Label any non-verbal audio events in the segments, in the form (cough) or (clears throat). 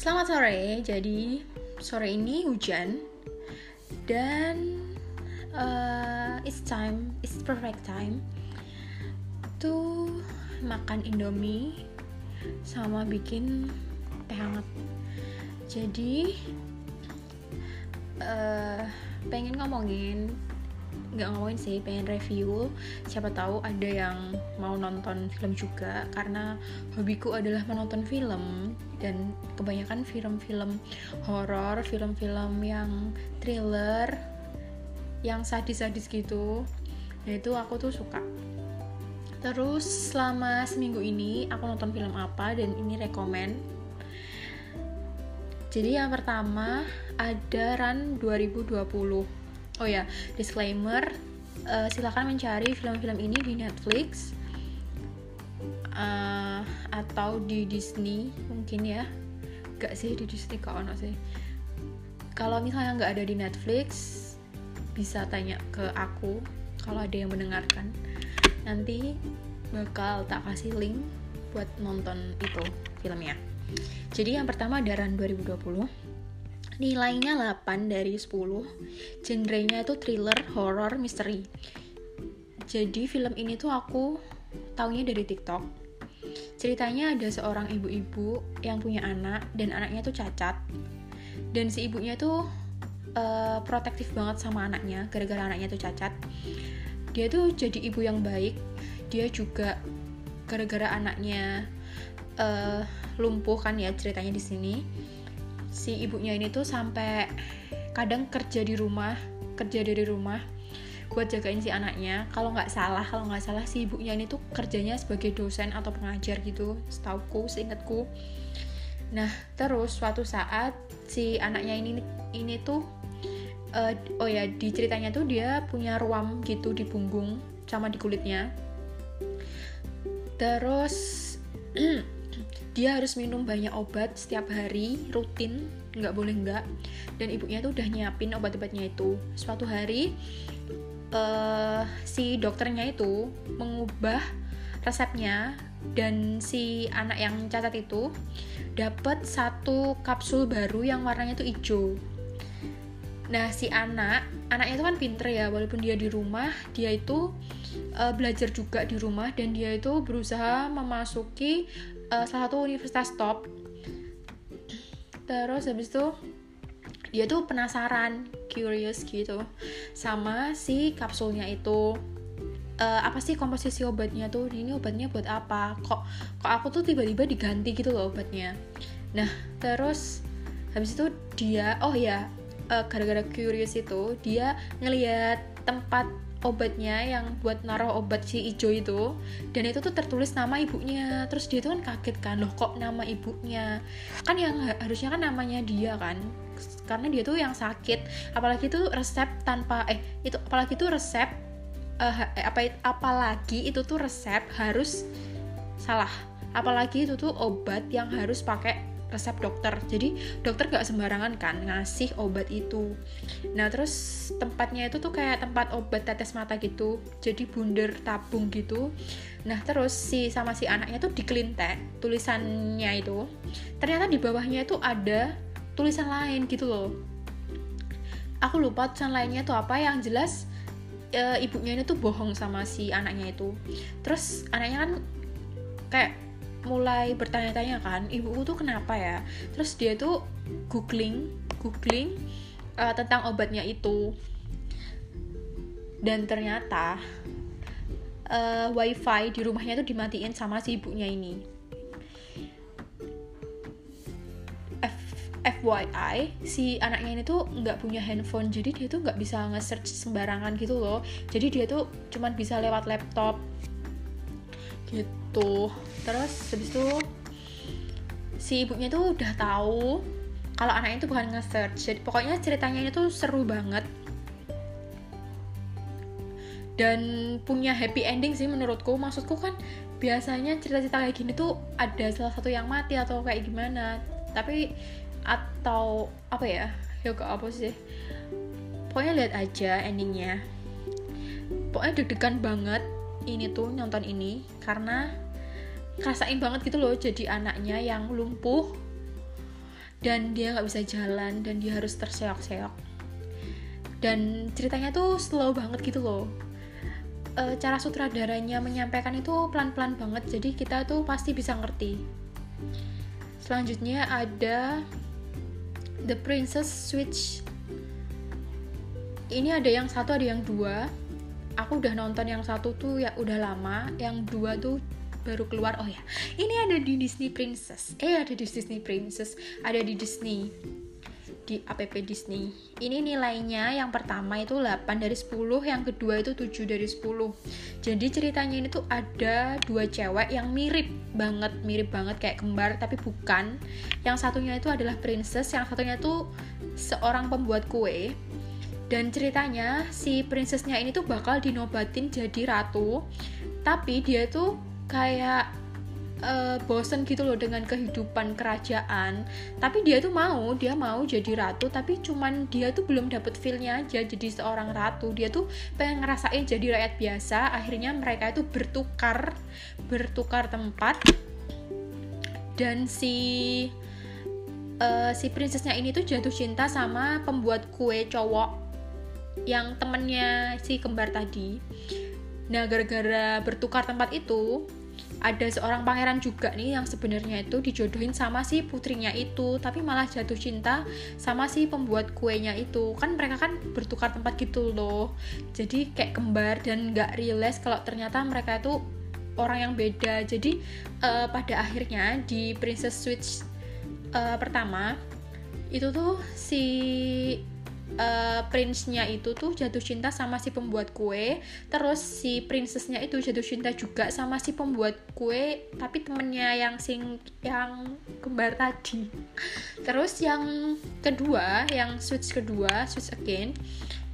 Selamat sore. Jadi sore ini hujan dan uh, it's time, it's perfect time to makan Indomie sama bikin teh hangat. Jadi uh, pengen ngomongin nggak ngomongin sih pengen review siapa tahu ada yang mau nonton film juga karena hobiku adalah menonton film dan kebanyakan film-film horor film-film yang thriller yang sadis-sadis gitu nah itu aku tuh suka. Terus selama seminggu ini aku nonton film apa dan ini rekomen. Jadi yang pertama ada Run 2020 oh ya disclaimer uh, silakan mencari film-film ini di Netflix uh, atau di Disney mungkin ya. Gak sih di Disney kok ono sih. Kalau misalnya nggak ada di Netflix bisa tanya ke aku kalau ada yang mendengarkan. Nanti bakal tak kasih link buat nonton itu filmnya. Jadi yang pertama Daran 2020 nilainya 8 dari 10 genrenya itu thriller, horror, misteri. Jadi film ini tuh aku taunya dari tiktok ceritanya ada seorang ibu-ibu yang punya anak dan anaknya tuh cacat. Dan si ibunya tuh uh, protektif banget sama anaknya gara-gara anaknya tuh cacat. Dia tuh jadi ibu yang baik. Dia juga gara-gara anaknya uh, lumpuh kan ya ceritanya di sini. Si ibunya ini tuh sampai kadang kerja di rumah kerja dari rumah buat jagain si anaknya. Kalau nggak salah kalau nggak salah si ibunya ini tuh kerjanya sebagai dosen atau pengajar gitu setauku seingatku. Nah terus suatu saat si anaknya ini ini tuh uh, oh ya di ceritanya tuh dia punya ruam gitu di punggung sama di kulitnya. Terus (clears throat) dia harus minum banyak obat setiap hari rutin nggak boleh nggak. Dan ibunya tuh udah nyiapin obat-obatnya itu. Suatu hari uh, si dokternya itu mengubah resepnya dan si anak yang cacat itu dapat satu kapsul baru yang warnanya tuh hijau. Nah si anak anaknya itu kan pinter ya walaupun dia di rumah dia itu uh, belajar juga di rumah dan dia itu berusaha memasuki uh, salah satu universitas top. Terus habis itu dia tuh penasaran curious gitu. Sama si kapsulnya itu uh, apa sih komposisi obatnya tuh? Ini obatnya buat apa? Kok kok aku tuh tiba-tiba diganti gitu loh obatnya. Nah terus habis itu dia oh ya uh, gara-gara curious itu dia ngelihat tempat obatnya yang buat naruh obat si ijo itu. Dan itu tuh tertulis nama ibunya. Terus dia tuh kan kaget kan loh kok nama ibunya? Kan yang harusnya kan namanya dia kan. Karena dia tuh yang sakit. Apalagi itu resep tanpa eh itu apalagi itu resep uh, apa apalagi itu tuh resep harus salah. Apalagi itu tuh obat yang harus pakai resep dokter. Jadi dokter gak sembarangan kan ngasih obat itu. Nah terus tempatnya itu tuh kayak tempat obat tetes mata gitu. Jadi bundar tabung gitu. Nah terus si sama si anaknya tuh dikelintek tulisannya itu. Ternyata di bawahnya itu ada tulisan lain gitu loh. Aku lupa tulisan lainnya tuh apa. Yang jelas e, ibunya ini tuh bohong sama si anaknya itu. Terus anaknya kan kayak mulai bertanya-tanya kan ibuku tuh kenapa ya? Terus dia tuh googling googling uh, tentang obatnya itu. Dan ternyata uh, wifi di rumahnya tuh dimatiin sama si ibunya ini. FYI si anaknya ini tuh nggak punya handphone jadi dia tuh nggak bisa nge-search sembarangan gitu loh. Jadi dia tuh cuman bisa lewat laptop. Gitu terus habis itu si ibunya tuh udah tahu kalau anaknya itu bukan nge-search. Jadi pokoknya ceritanya ini tuh seru banget. Dan punya happy ending sih menurutku. Maksudku kan biasanya cerita-cerita kayak gini tuh ada salah satu yang mati atau kayak gimana. Tapi atau apa ya? Ya kok apa sih? Pokoknya lihat aja endingnya. Pokoknya deg-degan banget ini tuh nonton ini. Karena rasain banget gitu loh jadi anaknya yang lumpuh dan dia nggak bisa jalan dan dia harus terseok-seok. Dan ceritanya tuh slow banget gitu loh. E, cara sutradaranya menyampaikan itu pelan-pelan banget jadi kita tuh pasti bisa ngerti. Selanjutnya ada The Princess Switch. Ini ada yang satu ada yang dua. Aku udah nonton yang satu tuh ya udah lama yang dua tuh baru keluar. Oh ya ini ada di Disney Princess. Eh ada di Disney Princess ada di Disney di app Disney. Ini nilainya yang pertama itu 8 dari 10 yang kedua itu 7 dari 10 jadi ceritanya ini tuh ada dua cewek yang mirip banget mirip banget kayak kembar tapi bukan. Yang satunya itu adalah princess yang satunya tuh seorang pembuat kue. Dan ceritanya si princessnya ini tuh bakal dinobatin jadi ratu tapi dia tuh kayak uh, bosen gitu loh dengan kehidupan kerajaan. Tapi dia tuh mau dia mau jadi ratu tapi cuman dia tuh belum dapet feelnya aja jadi seorang ratu. Dia tuh pengen ngerasain jadi rakyat biasa akhirnya mereka itu bertukar bertukar tempat. Dan si uh, si princessnya ini tuh jatuh cinta sama pembuat kue cowok yang temennya si kembar tadi. Nah gara-gara bertukar tempat itu ada seorang pangeran juga nih yang sebenarnya itu dijodohin sama si putrinya itu tapi malah jatuh cinta sama si pembuat kuenya itu. Kan mereka kan bertukar tempat gitu loh. Jadi kayak kembar dan nggak realize kalau ternyata mereka itu orang yang beda. Jadi uh, pada akhirnya di Princess Switch uh, pertama itu tuh si uh, prince-nya itu tuh jatuh cinta sama si pembuat kue. Terus si princess-nya itu jatuh cinta juga sama si pembuat kue tapi temennya yang sing yang kembar tadi. (laughs) Terus yang kedua yang switch kedua switch again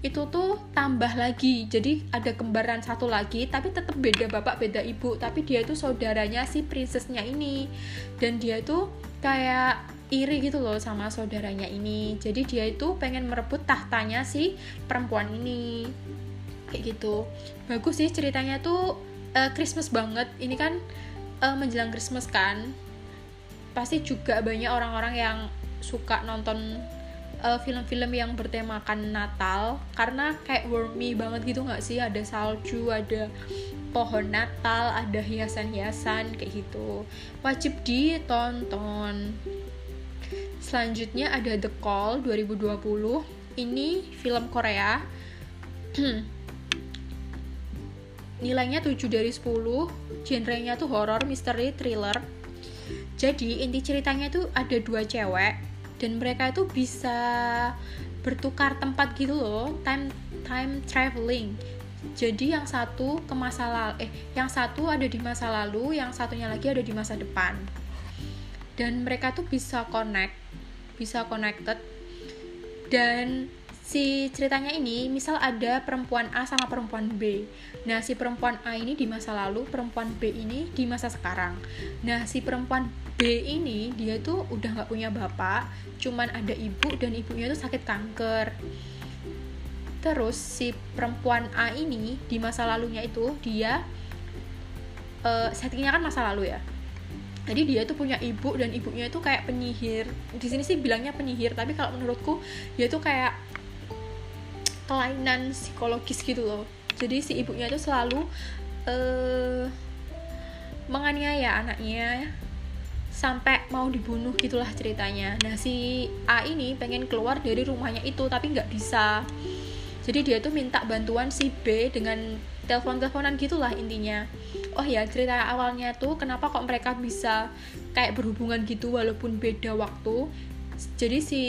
itu tuh tambah lagi. Jadi ada kembaran satu lagi tapi tetap beda bapak beda ibu. Tapi dia itu saudaranya si princessnya ini. Dan dia tuh kayak iri gitu loh sama saudaranya ini. Jadi dia itu pengen merebut tahtanya si perempuan ini. Kayak gitu. Bagus sih ceritanya tuh uh, Christmas banget. Ini kan uh, menjelang Christmas kan. Pasti juga banyak orang-orang yang suka nonton uh, film-film yang bertemakan Natal. Karena kayak warmy banget gitu nggak sih? Ada salju ada pohon Natal ada hiasan-hiasan kayak gitu. Wajib ditonton Selanjutnya ada The Call 2020. Ini film Korea. (clears throat) Nilainya 7 dari 10. Genrenya tuh horror, misteri, thriller. Jadi inti ceritanya tuh ada dua cewek dan mereka itu bisa bertukar tempat gitu loh, time time traveling. Jadi yang satu ke masa lalu, eh yang satu ada di masa lalu, yang satunya lagi ada di masa depan. Dan mereka tuh bisa connect bisa connected. Dan si ceritanya ini misal ada perempuan A sama perempuan B. Nah si perempuan A ini di masa lalu perempuan B ini di masa sekarang. Nah si perempuan B ini dia tuh udah nggak punya bapak cuman ada ibu dan ibunya tuh sakit kanker. Terus si perempuan A ini di masa lalunya itu dia uh, settingnya kan masa lalu ya jadi dia tuh punya ibu dan ibunya itu kayak penyihir. Di sini sih bilangnya penyihir tapi kalau menurutku dia tuh kayak kelainan psikologis gitu loh. Jadi si ibunya itu selalu uh, menganiaya anaknya sampai mau dibunuh gitulah ceritanya. Nah si A ini pengen keluar dari rumahnya itu tapi nggak bisa. Jadi dia tuh minta bantuan si B dengan telepon-teleponan gitulah intinya oh ya cerita awalnya tuh kenapa kok mereka bisa kayak berhubungan gitu walaupun beda waktu. Jadi si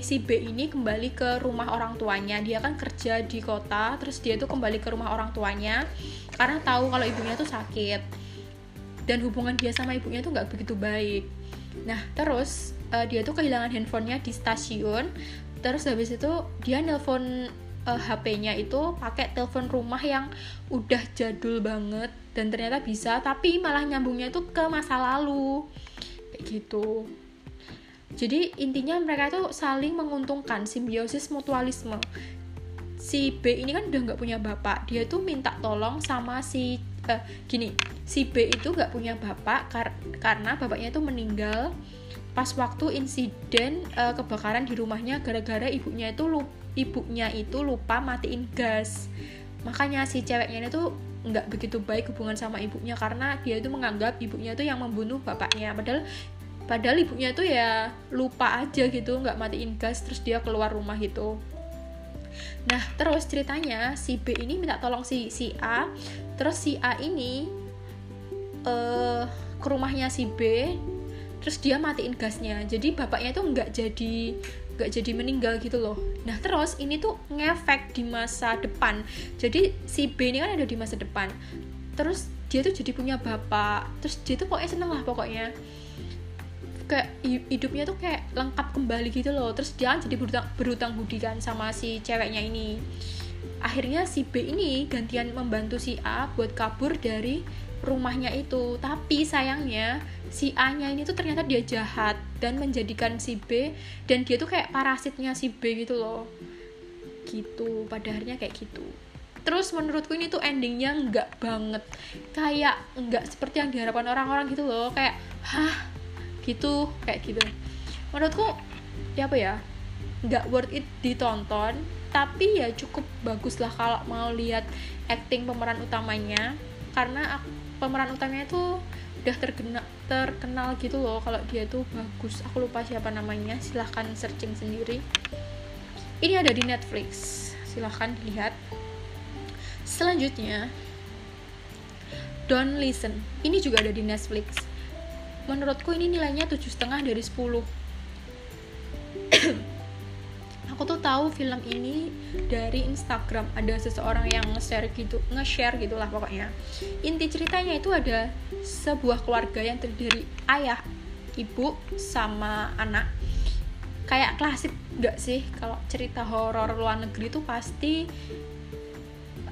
si B ini kembali ke rumah orang tuanya. Dia kan kerja di kota terus dia tuh kembali ke rumah orang tuanya karena tahu kalau ibunya tuh sakit. Dan hubungan dia sama ibunya tuh nggak begitu baik. Nah terus uh, dia tuh kehilangan handphonenya di stasiun. Terus habis itu dia nelpon uh, eh, HP-nya itu pakai telepon rumah yang udah jadul banget dan ternyata bisa tapi malah nyambungnya itu ke masa lalu. Kayak gitu. Jadi intinya mereka itu saling menguntungkan simbiosis mutualisme. Si B ini kan udah nggak punya bapak. Dia tuh minta tolong sama si uh, gini. Si B itu nggak punya bapak kar karena bapaknya itu meninggal pas waktu insiden uh, kebakaran di rumahnya gara-gara ibunya itu lupa, ibunya itu lupa matiin gas. Makanya si ceweknya ini tuh nggak begitu baik hubungan sama ibunya karena dia itu menganggap ibunya itu yang membunuh bapaknya. Padahal padahal ibunya itu ya lupa aja gitu nggak matiin gas terus dia keluar rumah gitu. Nah terus ceritanya si B ini minta tolong si si A. Terus si A ini uh, ke rumahnya si B. Terus dia matiin gasnya. Jadi bapaknya itu nggak jadi nggak jadi meninggal gitu loh. Nah terus ini tuh ngefek di masa depan. Jadi si B ini kan ada di masa depan. Terus dia tuh jadi punya bapak. Terus dia tuh pokoknya seneng lah pokoknya. Kayak hidupnya tuh kayak lengkap kembali gitu loh. Terus dia jadi berutang, berutang budi kan sama si ceweknya ini. Akhirnya si B ini gantian membantu si A buat kabur dari rumahnya itu. Tapi sayangnya si A nya ini tuh ternyata dia jahat dan menjadikan si B dan dia tuh kayak parasitnya si B gitu loh. Gitu pada akhirnya kayak gitu. Terus menurutku ini tuh endingnya nggak banget. Kayak nggak seperti yang diharapkan orang-orang gitu loh. Kayak hah? Gitu kayak gitu. Menurutku ya apa ya? Nggak worth it ditonton. Tapi ya cukup bagus lah kalau mau lihat acting pemeran utamanya karena pemeran utamanya tuh udah terkenal terkenal gitu loh. Kalau dia tuh bagus. Aku lupa siapa namanya. Silahkan searching sendiri. Ini ada di Netflix. Silahkan dilihat. Selanjutnya Don't Listen. Ini juga ada di Netflix. Menurutku ini nilainya tujuh setengah dari 10 aku tuh tahu film ini dari Instagram. Ada seseorang yang nge-share gitu nge-share gitulah pokoknya. Inti ceritanya itu ada sebuah keluarga yang terdiri ayah ibu sama anak. Kayak klasik gak sih? Kalau cerita horor luar negeri itu pasti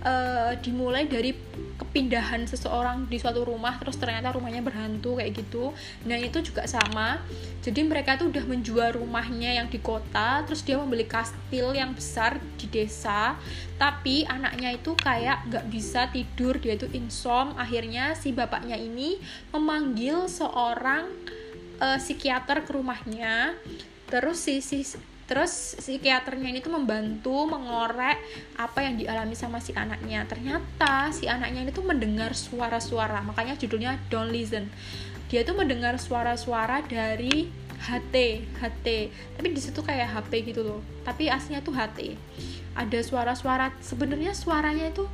uh, dimulai dari kepindahan seseorang di suatu rumah terus ternyata rumahnya berhantu kayak gitu. Nah itu juga sama. Jadi mereka tuh udah menjual rumahnya yang di kota terus dia membeli kastil yang besar di desa. Tapi anaknya itu kayak nggak bisa tidur dia itu insom. Akhirnya si bapaknya ini memanggil seorang uh, psikiater ke rumahnya. Terus si, si terus psikiaternya ini tuh membantu mengorek apa yang dialami sama si anaknya. Ternyata si anaknya ini tuh mendengar suara-suara makanya judulnya Don't Listen. Dia tuh mendengar suara-suara dari HT HT tapi di situ kayak HP gitu loh. Tapi aslinya tuh HT ada suara-suara sebenarnya suaranya itu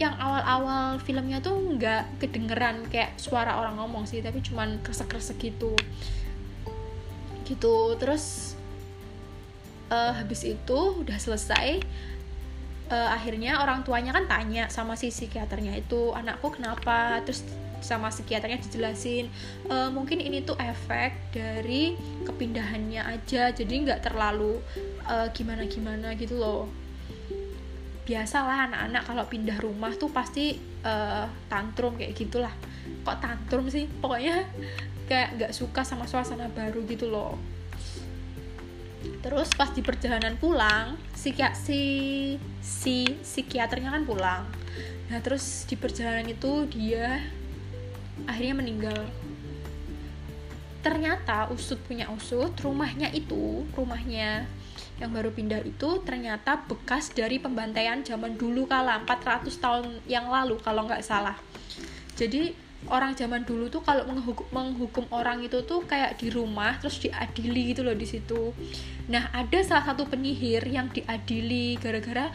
yang awal-awal filmnya tuh nggak kedengeran kayak suara orang ngomong sih tapi cuman kresek-kresek gitu. Gitu terus uh, habis itu udah selesai uh, akhirnya orang tuanya kan tanya sama si psikiaternya itu anakku kenapa? Terus sama psikiaternya dijelasin e, mungkin ini tuh efek dari kepindahannya aja jadi nggak terlalu uh, gimana gimana gitu loh. Biasalah anak-anak kalau pindah rumah tuh pasti uh, tantrum kayak gitulah. Kok tantrum sih? Pokoknya (laughs) kayak nggak suka sama suasana baru gitu loh terus pas di perjalanan pulang si si si psikiaternya kan pulang. Nah terus di perjalanan itu dia akhirnya meninggal. Ternyata usut punya usut rumahnya itu rumahnya yang baru pindah itu ternyata bekas dari pembantaian zaman dulu kala 400 tahun yang lalu kalau nggak salah. Jadi orang zaman dulu tuh kalau menghukum, menghukum orang itu tuh kayak di rumah terus diadili gitu loh di situ. Nah ada salah satu penyihir yang diadili gara-gara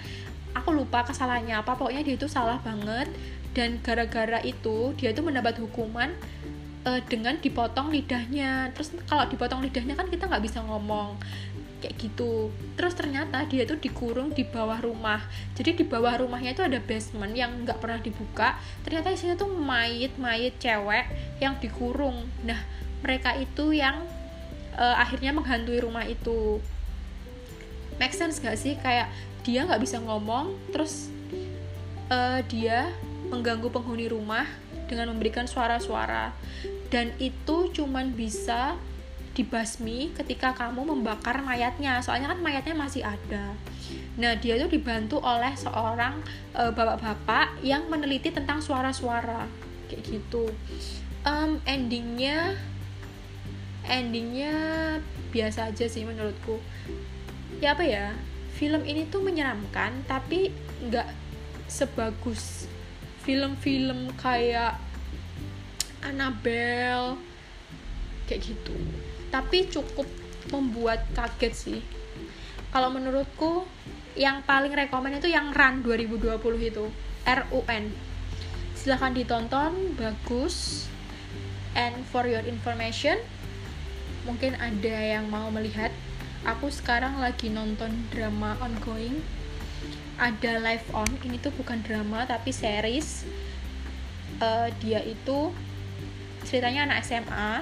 aku lupa kesalahannya apa pokoknya dia itu salah banget dan gara-gara itu dia tuh mendapat hukuman uh, dengan dipotong lidahnya. Terus kalau dipotong lidahnya kan kita nggak bisa ngomong kayak gitu. Terus ternyata dia tuh dikurung di bawah rumah. Jadi di bawah rumahnya itu ada basement yang nggak pernah dibuka. Ternyata isinya tuh mayit mayit cewek yang dikurung. Nah mereka itu yang uh, akhirnya menghantui rumah itu. Make sense gak sih? Kayak dia nggak bisa ngomong terus uh, dia mengganggu penghuni rumah dengan memberikan suara-suara. Dan itu cuman bisa dibasmi ketika kamu membakar mayatnya. Soalnya kan mayatnya masih ada. Nah dia itu dibantu oleh seorang eh, bapak-bapak yang meneliti tentang suara-suara. Kayak gitu. Um, endingnya endingnya biasa aja sih menurutku. Ya apa ya? Film ini tuh menyeramkan tapi nggak sebagus film-film kayak Annabelle kayak gitu tapi cukup membuat kaget sih. Kalau menurutku yang paling rekomend itu yang Run 2020 itu RUN silahkan ditonton bagus. And for your information mungkin ada yang mau melihat. Aku sekarang lagi nonton drama ongoing. Ada live on ini tuh bukan drama tapi series. Uh, dia itu ceritanya anak SMA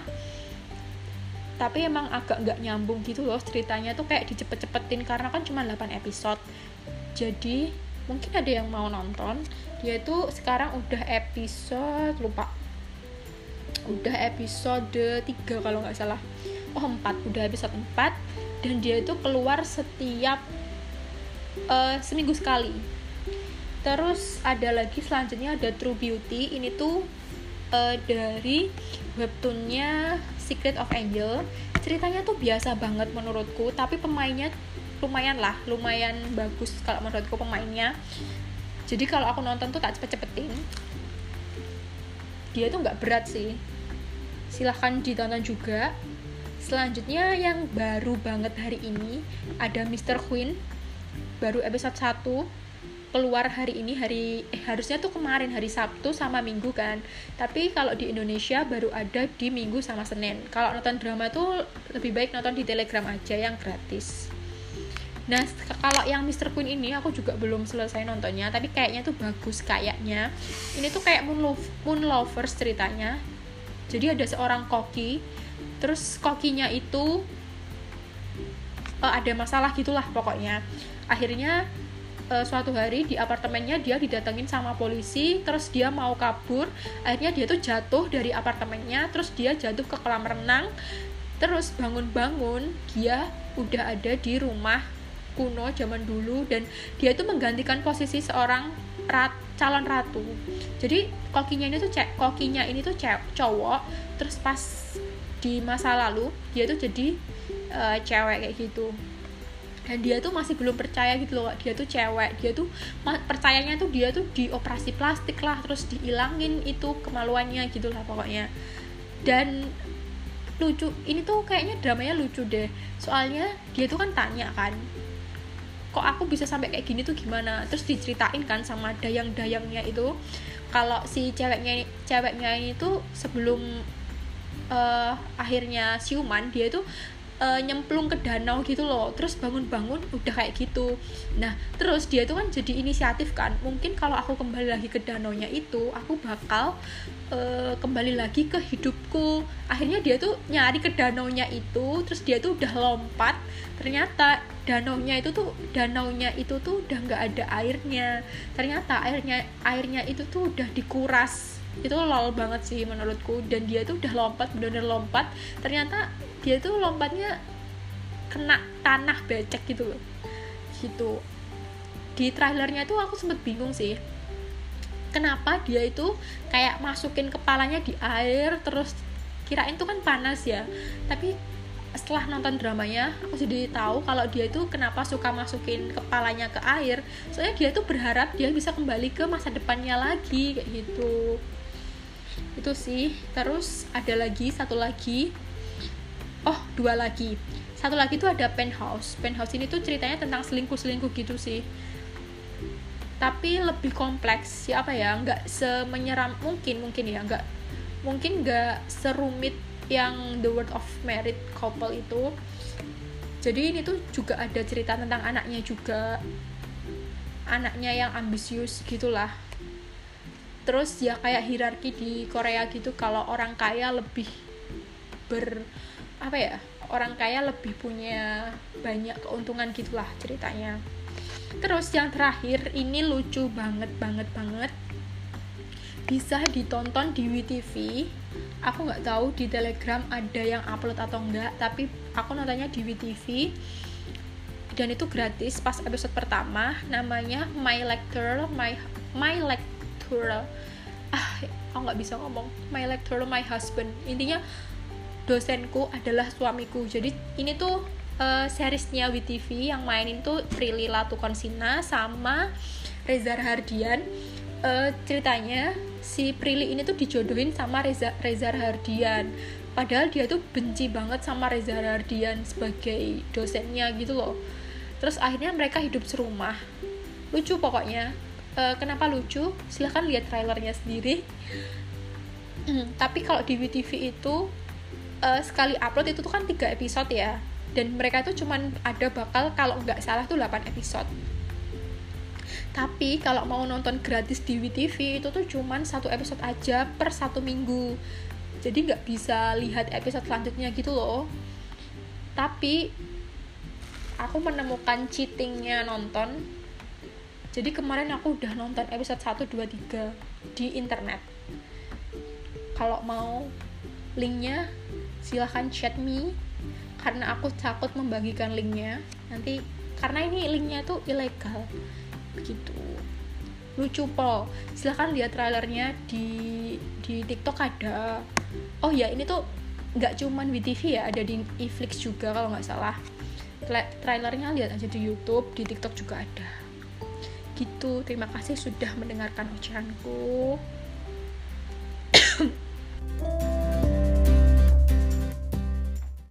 tapi emang agak nggak nyambung gitu loh ceritanya tuh kayak dicepet-cepetin karena kan cuma 8 episode. Jadi mungkin ada yang mau nonton. Dia itu sekarang udah episode lupa. Udah episode 3 kalau nggak salah. Oh 4 udah episode 4 dan dia itu keluar setiap uh, seminggu sekali. Terus ada lagi selanjutnya ada True Beauty. Ini tuh uh, dari webtoonnya Secret of Angel. Ceritanya tuh biasa banget menurutku tapi pemainnya lumayan lah lumayan bagus kalau menurutku pemainnya. Jadi kalau aku nonton tuh tak cepet-cepetin. Dia tuh nggak berat sih. Silahkan ditonton juga. Selanjutnya yang baru banget hari ini ada Mr. Queen baru episode 1 keluar hari ini hari eh harusnya tuh kemarin hari Sabtu sama Minggu kan. Tapi kalau di Indonesia baru ada di Minggu sama Senin. Kalau nonton drama tuh lebih baik nonton di Telegram aja yang gratis. Nah kalau yang Mr. Queen ini aku juga belum selesai nontonnya tapi kayaknya tuh bagus kayaknya. Ini tuh kayak Moon, Love, Moon Lovers ceritanya. Jadi ada seorang koki terus kokinya itu uh, ada masalah gitulah pokoknya. Akhirnya uh, suatu hari di apartemennya dia didatengin sama polisi terus dia mau kabur. Akhirnya dia tuh jatuh dari apartemennya terus dia jatuh ke kolam renang. Terus bangun-bangun dia udah ada di rumah kuno zaman dulu dan dia tuh menggantikan posisi seorang rat, calon ratu. Jadi kokinya ini tuh cek kokinya ini tuh cewek cowok. Terus pas di masa lalu dia tuh jadi uh, cewek kayak gitu dan dia tuh masih belum percaya gitu loh dia tuh cewek. Dia tuh percayanya tuh dia tuh dioperasi plastik lah terus dihilangin itu kemaluannya gitu lah pokoknya. Dan lucu ini tuh kayaknya dramanya lucu deh. Soalnya dia tuh kan tanya kan kok aku bisa sampai kayak gini tuh gimana? Terus diceritain kan sama dayang-dayangnya itu kalau si ceweknya ceweknya ini tuh sebelum uh, akhirnya siuman dia tuh uh, nyemplung ke danau gitu loh. Terus bangun-bangun udah kayak gitu. Nah terus dia tuh kan jadi inisiatif kan. Mungkin kalau aku kembali lagi ke danau nya itu aku bakal uh, kembali lagi ke hidupku. Akhirnya dia tuh nyari ke danau nya itu terus dia tuh udah lompat. Ternyata danau nya itu tuh danau nya itu tuh udah nggak ada airnya. Ternyata airnya airnya itu tuh udah dikuras. Itu lol banget sih menurutku. Dan dia tuh udah lompat bener-bener lompat. Ternyata dia tuh lompatnya kena tanah becek gitu loh. Gitu. Di trailernya tuh aku sempet bingung sih kenapa dia itu kayak masukin kepalanya di air terus kirain tuh kan panas ya. Tapi setelah nonton dramanya aku jadi tahu kalau dia itu kenapa suka masukin kepalanya ke air. Soalnya dia tuh berharap dia bisa kembali ke masa depannya lagi kayak gitu. Itu sih. Terus ada lagi satu lagi oh dua lagi. Satu lagi tuh ada penthouse. Penthouse ini tuh ceritanya tentang selingkuh selingkuh gitu sih. Tapi lebih kompleks. Siapa ya? Nggak semenyeram mungkin mungkin ya. Nggak mungkin nggak serumit yang The World of Married Couple itu. Jadi ini tuh juga ada cerita tentang anaknya juga. Anaknya yang ambisius gitulah. Terus ya kayak hierarki di Korea gitu kalau orang kaya lebih ber apa ya orang kaya lebih punya banyak keuntungan gitulah ceritanya. Terus yang terakhir ini lucu banget banget banget. Bisa ditonton di WTV aku nggak tahu di Telegram ada yang upload atau enggak tapi aku nontonnya di WTV dan itu gratis pas episode pertama namanya My Lecture My My Lecture ah aku nggak bisa ngomong. My electoral my husband. Intinya dosenku adalah suamiku. Jadi ini tuh uh, seriesnya WTV yang mainin tuh Prilly Latukonsina sama Reza Hardian uh, ceritanya si Prilly ini tuh dijodohin sama Reza Reza Hardian padahal dia tuh benci banget sama Reza Hardian sebagai dosennya gitu loh. Terus akhirnya mereka hidup serumah. Lucu pokoknya. Uh, kenapa lucu? Silahkan lihat trailernya sendiri. (clears throat) Tapi kalau di WTV itu uh, sekali upload itu tuh kan tiga episode ya. Dan mereka itu cuman ada bakal kalau nggak salah tuh 8 episode. Tapi kalau mau nonton gratis di WTV itu tuh cuman satu episode aja per satu minggu. Jadi nggak bisa lihat episode selanjutnya gitu loh. Tapi aku menemukan cheatingnya nonton. Jadi kemarin aku udah nonton episode 1, 2, 3 di internet. Kalau mau linknya silahkan chat me karena aku takut membagikan linknya. Nanti karena ini linknya tuh ilegal. Begitu. Lucu po. Silahkan lihat trailernya di di TikTok ada. Oh ya ini tuh nggak cuman WTV ya ada di Iflix juga kalau nggak salah. Tra trailernya lihat aja di YouTube di TikTok juga ada. Gitu. Terima kasih sudah mendengarkan ucapanku (coughs)